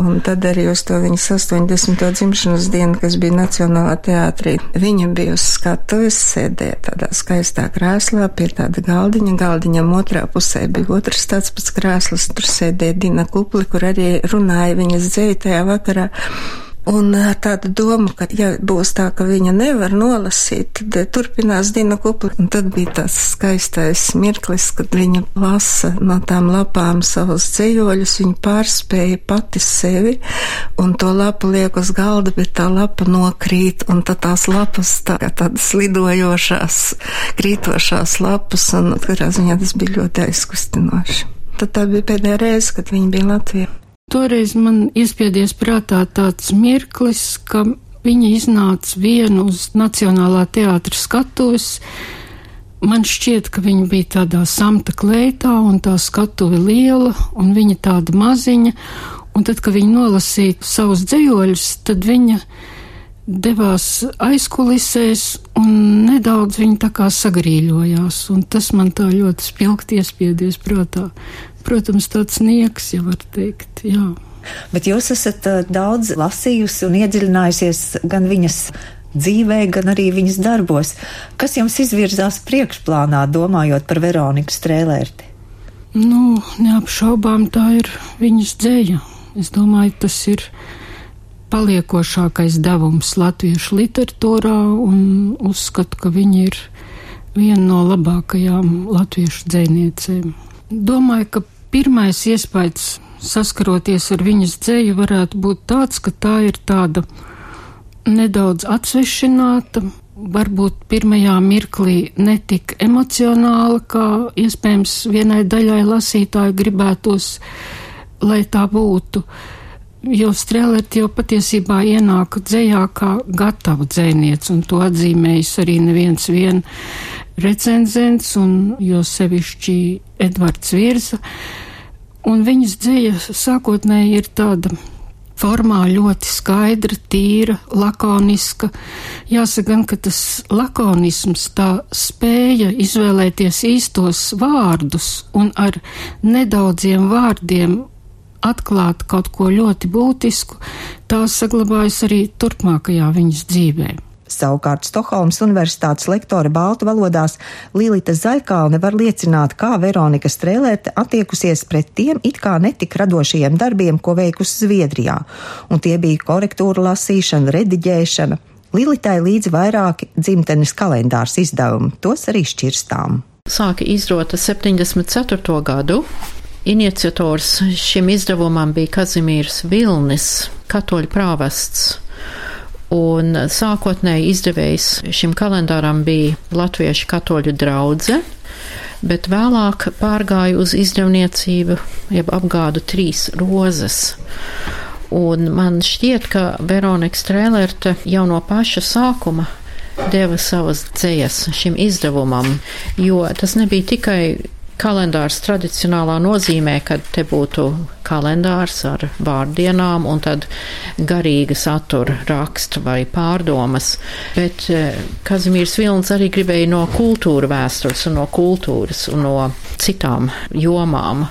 Un tad arī uz to viņas 80. dzimšanas dienu, kas bija Nacionālā teātrī, viņa bija uz skatuves, sēdēja tādā skaistā krēslā pie tāda galdiņa. Galdiņam otrā pusē bija otrs tāds pats krēsls, tur sēdēja Dina Kupli, kur arī runāja viņas dzēja tajā vakarā. Un tāda doma, ka, ja būs tā, ka viņa nevar nolasīt, tad turpinās Dina Kupla. Un tad bija tas skaistais mirklis, kad viņa lasa no tām lapām savus ceļoļus, viņa pārspēja pati sevi, un to lapu liek uz galda, bet tā lapa nokrīt, un tad tās lapas tā kā tādas lidojošās, krītošās lapas, un katrā ziņā tas bija ļoti aizkustinoši. Tad tā bija pēdējā reize, kad viņa bija Latvijā. Toreiz man iespiedies prātā tāds mirklis, ka viņa iznāca vienu uz Nacionālā teātra skatuves. Man šķiet, ka viņa bija tādā samta klētā, un tā skatuve liela, un viņa tāda maziņa, un tad, kad viņa nolasīja savus dzējoļus, tad viņa devās aizkulisēs, un nedaudz viņa tā kā sagrīļojās, un tas man tā ļoti spilgti iespiedies prātā protams, tāds nieks, ja var teikt. Jā. Bet jūs esat uh, daudz lasījusi un iedziļinājusies gan viņas dzīvē, gan arī viņas darbos. Kas jums izvirzās priekšplānā, domājot par Veroniku Strēlērti? Nu, neapšaubām tā ir viņas dzēja. Es domāju, tas ir paliekošākais devums latviešu literatūrā, un uzskatu, ka viņa ir viena no labākajām latviešu dzēniecēm. Domāju, ka pirmais iespējas saskaroties ar viņas dzēju varētu būt tāds, ka tā ir tāda nedaudz atsvešināta, varbūt pirmajā mirklī netik emocionāla, kā iespējams vienai daļai lasītāju gribētos, lai tā būtu. Jo strēlēt jau patiesībā ienāka dzējā kā gatava dzēniec, un to atzīmējis arī neviens vien recenzents, un jo sevišķi Edvards Virza, Un viņas dzēja sākotnēji ir tāda formā ļoti skaidra, tīra, lakoniska. Jāsaka, gan, ka tas lakonisms, tā spēja izvēlēties īstos vārdus un ar nedaudziem vārdiem atklāt kaut ko ļoti būtisku, tā saglabājas arī turpmākajā viņas dzīvēm. Savukārt Stokholmas Universitātes lektore baltu valodās Līlita Zaļkalne var liecināt, kā Veronika Strēlēte attiekusies pret tiem it kā netik radošajiem darbiem, ko veikusi Zviedrijā, un tie bija korektūra lasīšana, rediģēšana. Lilitai līdzi vairāki dzimtenes kalendārs izdevumi, tos arī šķirstām. Sāka izdota 74. gadu. Iniciators šim izdevumam bija Kazimīrs Vilnis, katoļu prāvests. Un sākotnēji izdevējs šim kalendāram bija Latviešu katoļu draudze, bet vēlāk pārgāju uz izdevniecību, jeb apgādu trīs rozes. Un man šķiet, ka Veronika Strēlerte jau no paša sākuma deva savas dzējas šim izdevumam, jo tas nebija tikai kalendārs tradicionālā nozīmē, kad te būtu kalendārs ar vārdienām un tad garīga satura raksta vai pārdomas, bet eh, Kazimīrs Vilns arī gribēja no kultūra vēstures un no kultūras un no citām jomām.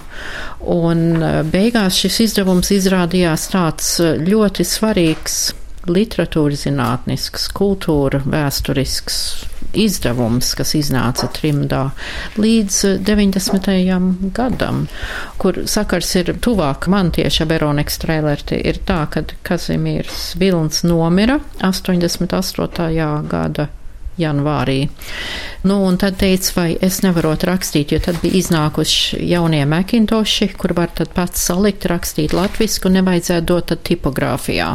Un eh, beigās šis izdevums izrādījās tāds eh, ļoti svarīgs literatūras zinātnisks, kultūra vēsturisks izdevums, kas iznāca trimdā līdz 90. gadam, kur sakars ir tuvāk man tieši ar Veroniku Strēlerti, ir tā, kad Kazimīrs Vilns nomira 88. gada janvārī. Nu, un tad teica, vai es nevarot rakstīt, jo tad bija iznākuši jaunie Macintoshi, kur var tad pats salikt, rakstīt latvisku, nevajadzētu dot tad tipogrāfijā.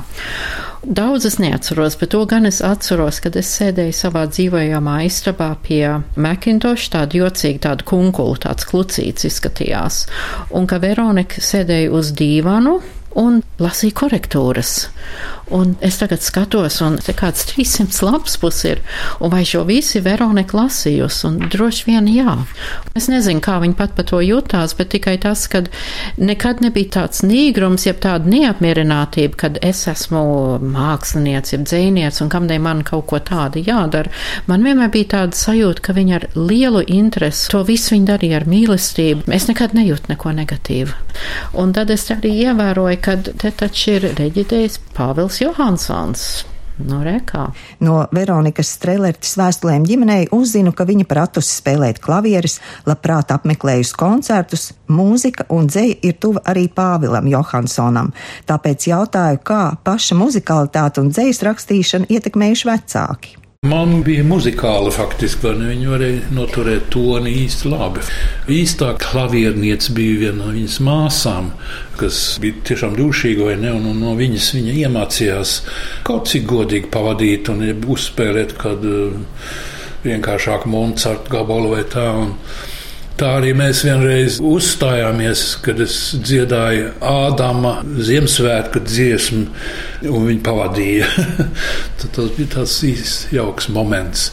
Daudz es neatceros, bet to gan es atceros, kad es sēdēju savā dzīvojamā istabā pie Macintosh, tāda jocīga, tāda kunkula, tāds klucīts izskatījās, un ka Veronika sēdēja uz dīvanu un lasīja korektūras. Un es tagad skatos, un te kāds 300 lapas pus ir, un vai šo visi Veronika lasījusi, un droši vien jā. Es nezinu, kā viņa pat par to jutās, bet tikai tas, ka nekad nebija tāds nīgrums, jeb tāda neapmierinātība, kad es esmu mākslinieci, jeb dzēnieci, un kamdēļ man kaut ko tādu jādara. Man vienmēr bija tāda sajūta, ka viņa ar lielu interesi to visu viņa darīja ar mīlestību. Es nekad nejūtu neko negatīvu. Un tad es arī ievēroju, ka te taču ir reģidējis Pāvils Pāvils Johansons. No Rekā. No Veronikas Strelertes vēstulēm ģimenei uzzinu, ka viņa pratusi spēlēt klavieres, labprāt apmeklējusi koncertus, mūzika un dzeja ir tuva arī Pāvilam Johansonam. Tāpēc jautāju, kā paša muzikalitāte un dzejas rakstīšana ietekmējuši vecāki. Man bija muzikāla faktiski, vai ne? Viņa varēja noturēt toni īsti labi. Īstā klavierniece bija viena no viņas māsām, kas bija tiešām dušīga, vai ne? Un, un no viņas viņa iemācījās kaut cik godīgi pavadīt un uzspēlēt kādu vienkāršāku Montsartu gabalu vai tā. Un, Tā arī mēs vienreiz uzstājāmies, kad es dziedāju Ādama Ziemassvētku dziesmu, un viņi pavadīja. tas bija tāds īsts, jauks moments.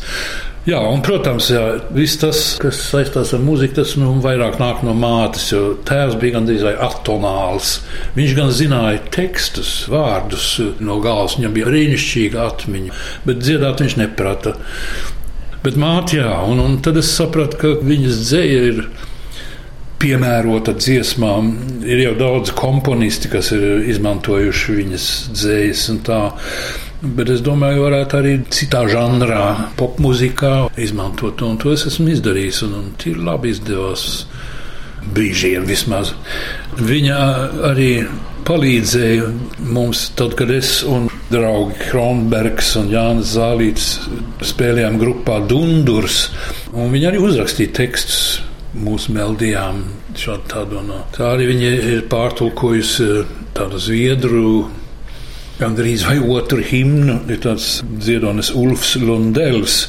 Jā, un, protams, jā, viss tas, kas saistās ar mūziku, tas nu, vairāk nāk no mātes. Jo tēvs bija gandrīz vai atonāls. Viņš gan zināja tekstus, vārdus no galvas, viņam bija brīnišķīga atmiņa, bet dziedāt viņš neprata. Bet māte, jā, un, un tad es sapratu, ka viņas dzēja ir piemērota dziesmām. Ir jau daudz komponisti, kas ir izmantojuši viņas dzējas un tā. Bet es domāju, varētu arī citā žanrā, popmūzikā izmantot. Un to es esmu izdarījis, un, un tie labi izdevās brīžiem vismaz. Viņa arī palīdzēja mums, tad, kad es un draugi Kronbergs un Jānis Zālīts spēlējām grupā Dundurs. Viņi arī uzrakstīja tekstus mūsu melodijām. No. Tā arī viņa ir pārtulkojusi tādu zviedru. Gan drīz vai otru himnu ir tāds dziedonis Ulfs Lundels,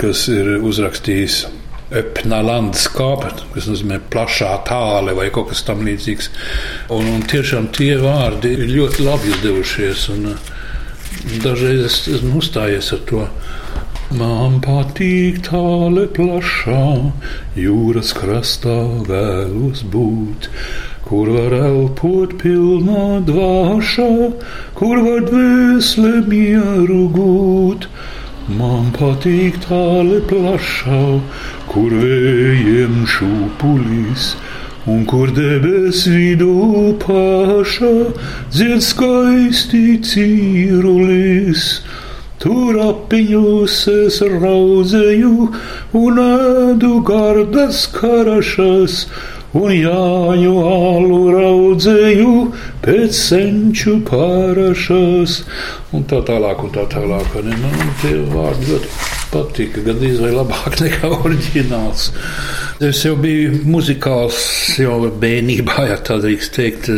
kas ir uzrakstījis öppna landskapet, kas nozīmē plašā tāle vai kaut kas tamlīdzīgs. Un, un tiešām tie vārdi ir ļoti labi izdevušies. Un, dažreiz es esmu uzstājies ar to. Man patīk tāle plašā, jūras krastā vēlos būt kur var elpot pilnā dvāšā, kur var dvēsle mieru gūt. Man patīk tāle plašā, kur vējiem šūpulis, un kur debes vidū pašā dzied skaisti cīrulis. Tur apiņus es raudzēju un ēdu gardas karašas, un jāņu alu raudzēju pēc senču pārašas, un tā tālāk, un tā tālāk. Un, man tie vārdi ļoti patika, gan izvēl labāk nekā oriģināls. Es jau biju muzikāls jau bērnībā, ja tā drīkst teikt.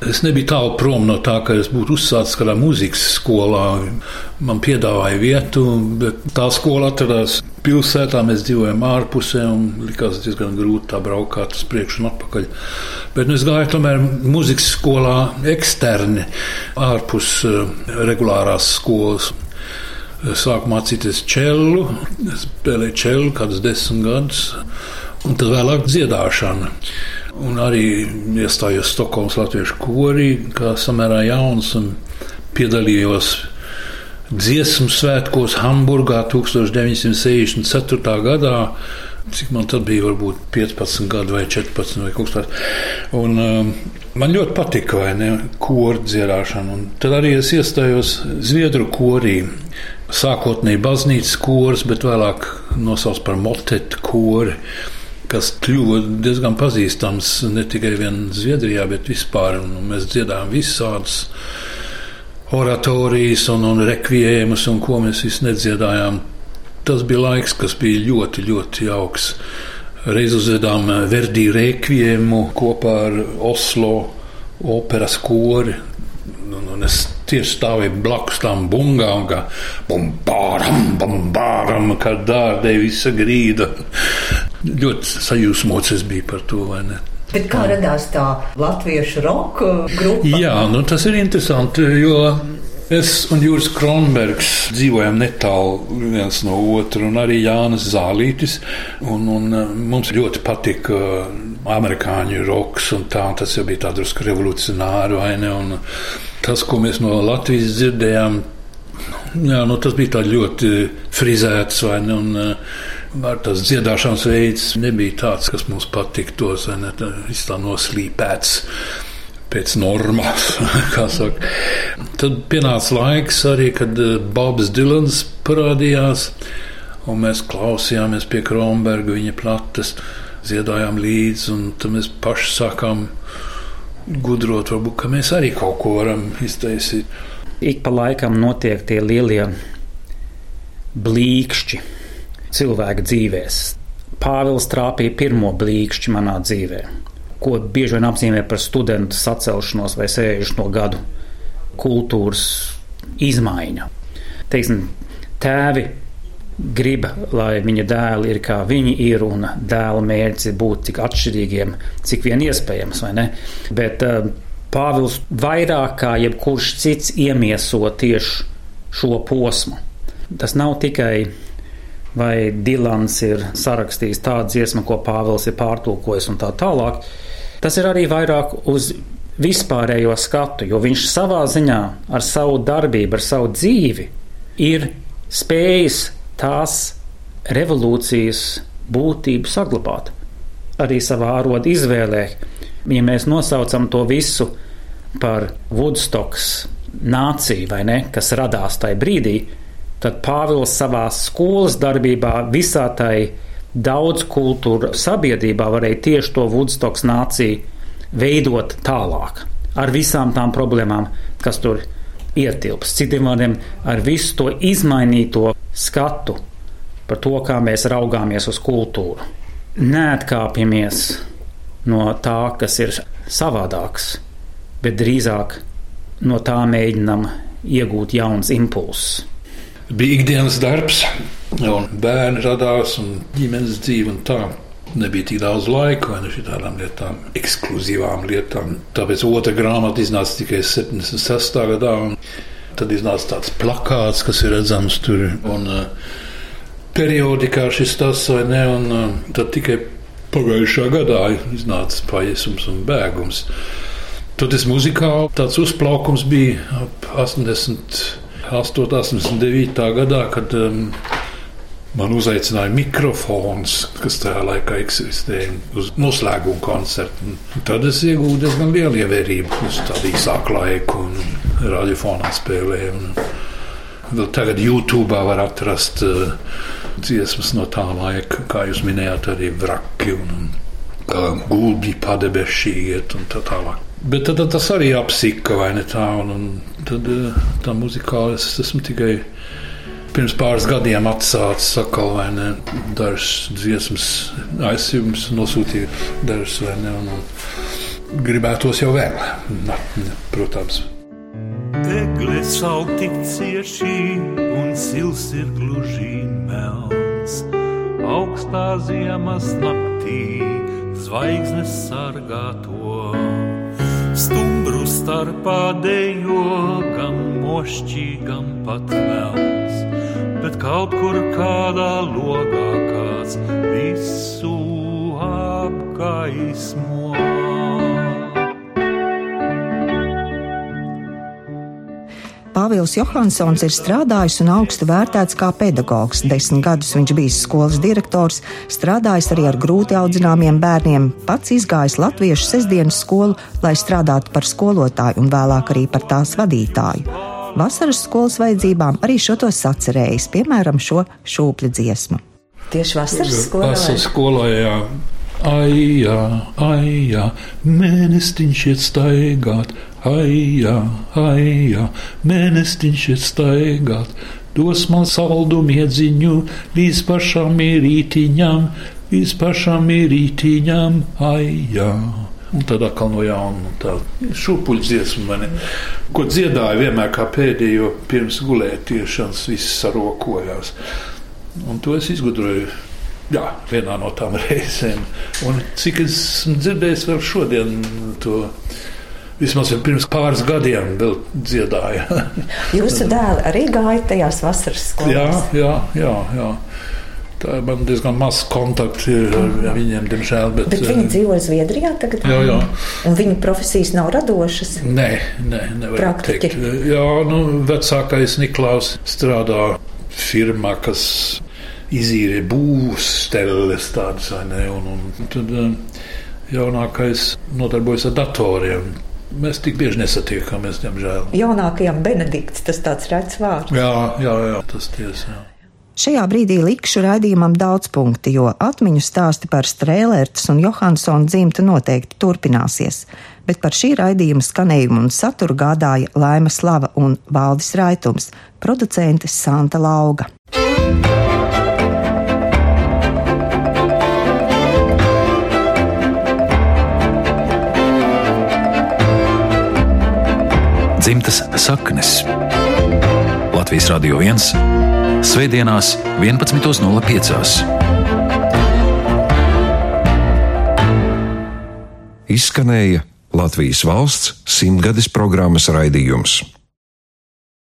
Es nebiju tālu prom no tā, ka es būtu uzsācis kādā mūzikas skolā. Man piedāvāja vietu, bet tā skola atradās pilsētā. Mēs dzīvojam ārpusē un likās diezgan grūti tā braukāt uz priekšu un atpakaļ. Bet nu, es gāju tomēr mūzikas skolā eksterni, ārpus uh, regulārās skolas. Sāku mācīties čelu, spēlēju čelu kādus desmit gadus, un tad vēlāk dziedāšanu. Un arī iestājos Stokholmas Latviešu korī, kā samērā jauns, un piedalījos dziesmu svētkos Hamburgā 1964. gadā. Cik man tad bija, varbūt 15 gadi vai 14 vai kaut kas tāds. Un, um, man ļoti patika, vai ne, kora dziedāšana. Un tad arī es iestājos Zviedru korī. Sākotnēji baznīcas kurs, bet vēlāk nosaucts par motetu kori kas kļuva diezgan pazīstams ne tikai Zviedrijā, bet vispār. Un mēs dziedājām visādus oratorijas un, un rekvijējumus, un ko mēs visi nedziedājām. Tas bija laiks, kas bija ļoti, ļoti jauks. Reiz uzvedām Verdi rekvijiemu kopā ar Oslo operas kori. Un, un es tieši stāvēju blakus tam bungām, kā bumbāram, bumbāram, kā dārdēja visa grīda. Ļoti sajūsmots es biju par to, vai ne? Bet kā radās tā latviešu roka grupa? Jā, nu tas ir interesanti, jo es un Jūras Kronbergs dzīvojam netālu viens no otra, un arī Jānis Zālītis. Un, un uh, mums ļoti patika amerikāņu roks, un tā, tas jau bija tāds drusku revolucionāri, vai ne? Un tas, ko mēs no Latvijas dzirdējām, jā, nu, tas bija ļoti frizēts, vai ne? Un, uh, Ar tas dziedāšanas veids nebija tāds, kas mums patiktos, vai ne? Tas tā noslīpēts pēc normas. Tad pienāca laiks arī, kad eh, Bobs Dilans parādījās, un mēs klausījāmies pie Kronberga viņa plates, dziedājām līdzi, un tad mēs paši sākām gudrot, varbūt, ka mēs arī kaut ko varam iztaisīt. Ik pa laikam notiek tie lielie blīkšķi cilvēka dzīvēs. Pāvils trāpīja pirmo blīkšķi manā dzīvē, ko bieži vien apzīmē par studentu sacelšanos vai 60 gadu kultūras izmaiņu. Teiksim, tēvi grib, lai viņa dēli ir kā viņi ir, un dēla mērķis ir būt tik atšķirīgiem, cik vien iespējams. Bet uh, Pāvils vairāk kā jebkurš cits iemieso tieši šo posmu. Tas nav tikai vai Dilans ir sarakstījis tādu dziesmu, ko Pāvils ir pārtulkojis un tā tālāk. Tas ir arī vairāk uz vispārējo skatu, jo viņš savā ziņā ar savu darbību, ar savu dzīvi ir spējis tās revolūcijas būtību saglabāt. Arī savā ārodu izvēlē, ja mēs nosaucam to visu par Woodstocks nāciju, vai ne, kas radās tajā brīdī, tad Pāvils savā skolas darbībā visā tai daudz kultūra sabiedrībā varēja tieši to Woodstocks nāciju veidot tālāk ar visām tām problēmām, kas tur ietilps. Citiem vārdiem, ar visu to izmainīto skatu par to, kā mēs raugāmies uz kultūru. Neatkāpjamies no tā, kas ir savādāks, bet drīzāk no tā mēģinam iegūt jauns impulss bija ikdienas darbs, un bērni radās, un ģimenes dzīve un tā. Nebija tik daudz laika vai ne tādām lietām, ekskluzīvām lietām. Tāpēc otra grāmata iznāca tikai 76. gadā. Tad iznāca tāds plakāts, kas ir redzams tur. Un, uh, periodikā šis tas vai ne, un uh, tad tikai Pagājušā gadā iznāca paisums un bēgums. Tad tas muzikāli tāds uzplaukums bija ap 88, 89. gadā, kad um, man uzaicināja mikrofons, kas tajā laikā eksistēja, uz noslēguma koncertu. Tad es iegūstu diezgan lielu ievērību uz tādu īsāku laiku un radiofonā vēl tagad YouTube var atrast uh, dziesmas no tā laika, kā jūs minējāt, arī vraki un kā gulbi padebešī iet un tā tālāk. Bet tad, tad tas arī apsika, vai ne tā? Un, un tad eh, tā muzikāli es esmu tikai pirms pāris gadiem atsācis atkal, vai ne, dažas dziesmas aizsījums, nosūtīju dažas, vai ne, un, un gribētos jau vēl, na, protams. Degles aug tik cieši un sils ir gluži melns. Augstā ziemas naktī zvaigznes sargā to. Stumbru starpā dejo gan mošķī, gan pat melns, bet kaut kur kādā logā kāds visu apgaismo. Pāvils Johansons ir strādājis un augstu vērtēts kā pedagogs. Desmit gadus viņš bijis skolas direktors, strādājis arī ar grūti audzināmiem bērniem, pats izgājis latviešu sestdienas skolu, lai strādātu par skolotāju un vēlāk arī par tās vadītāju. Vasaras skolas vajadzībām arī šo to sacerējis, piemēram, šo šūpļu dziesmu. Tieši vasaras skolā. Vasaras skolā, jā. Ai, jā, ai, jā, mēnestiņš iet staigāt, ai, jā, ai, jā, mēnestiņš iet staigāt. Dos man saldumu iedziņu līdz pašam rītiņam, līdz pašam rītiņam, ai, jā. Un tad atkal no jauna tā šūpuļu dziesma, ko dziedāja vienmēr kā pēdējo pirms gulētiešanas, viss sarokojās. Un to es izgudroju Jā, vienā no tām reizēm. Un cik es esmu dzirdējis, vēl šodien to. Vismaz pirms pāris gadiem vēl dziedāja. Jūsu dēli arī gāja tajās vasaras skolās? Jā, jā, jā. jā. Tā ir man diezgan maz kontaktu ar viņiem, diemžēl. Bet, bet viņi dzīvo Zviedrijā tagad? Jā, jā. Un viņu profesijas nav radošas? Nē, nē nevar Praktiķi. teikt. Jā, nu, vecākais Niklaus strādā firmā, kas izīrē būvs stelles tādas, vai ne? Un, un tad jaunākais nodarbojas ar datoriem. Mēs tik bieži nesatiekamies, diemžēl. Jaunākajam Benedikts tas tāds redzams vārds. Jā, jā, jā tas tiesa. Šajā brīdī likšu raidījumam daudz punktu, jo atmiņu stāsti par Strēlērtas un Johansona dzimtu noteikti turpināsies, bet par šī raidījuma skanējumu un saturu gādāja Laima Slava un Valdis Raitums, producente Santa Lauga. Dzimtas saknes. Latvijas Rādio 1. Svētdienās, 11.05. Izskanēja Latvijas valsts simtgades programmas raidījums.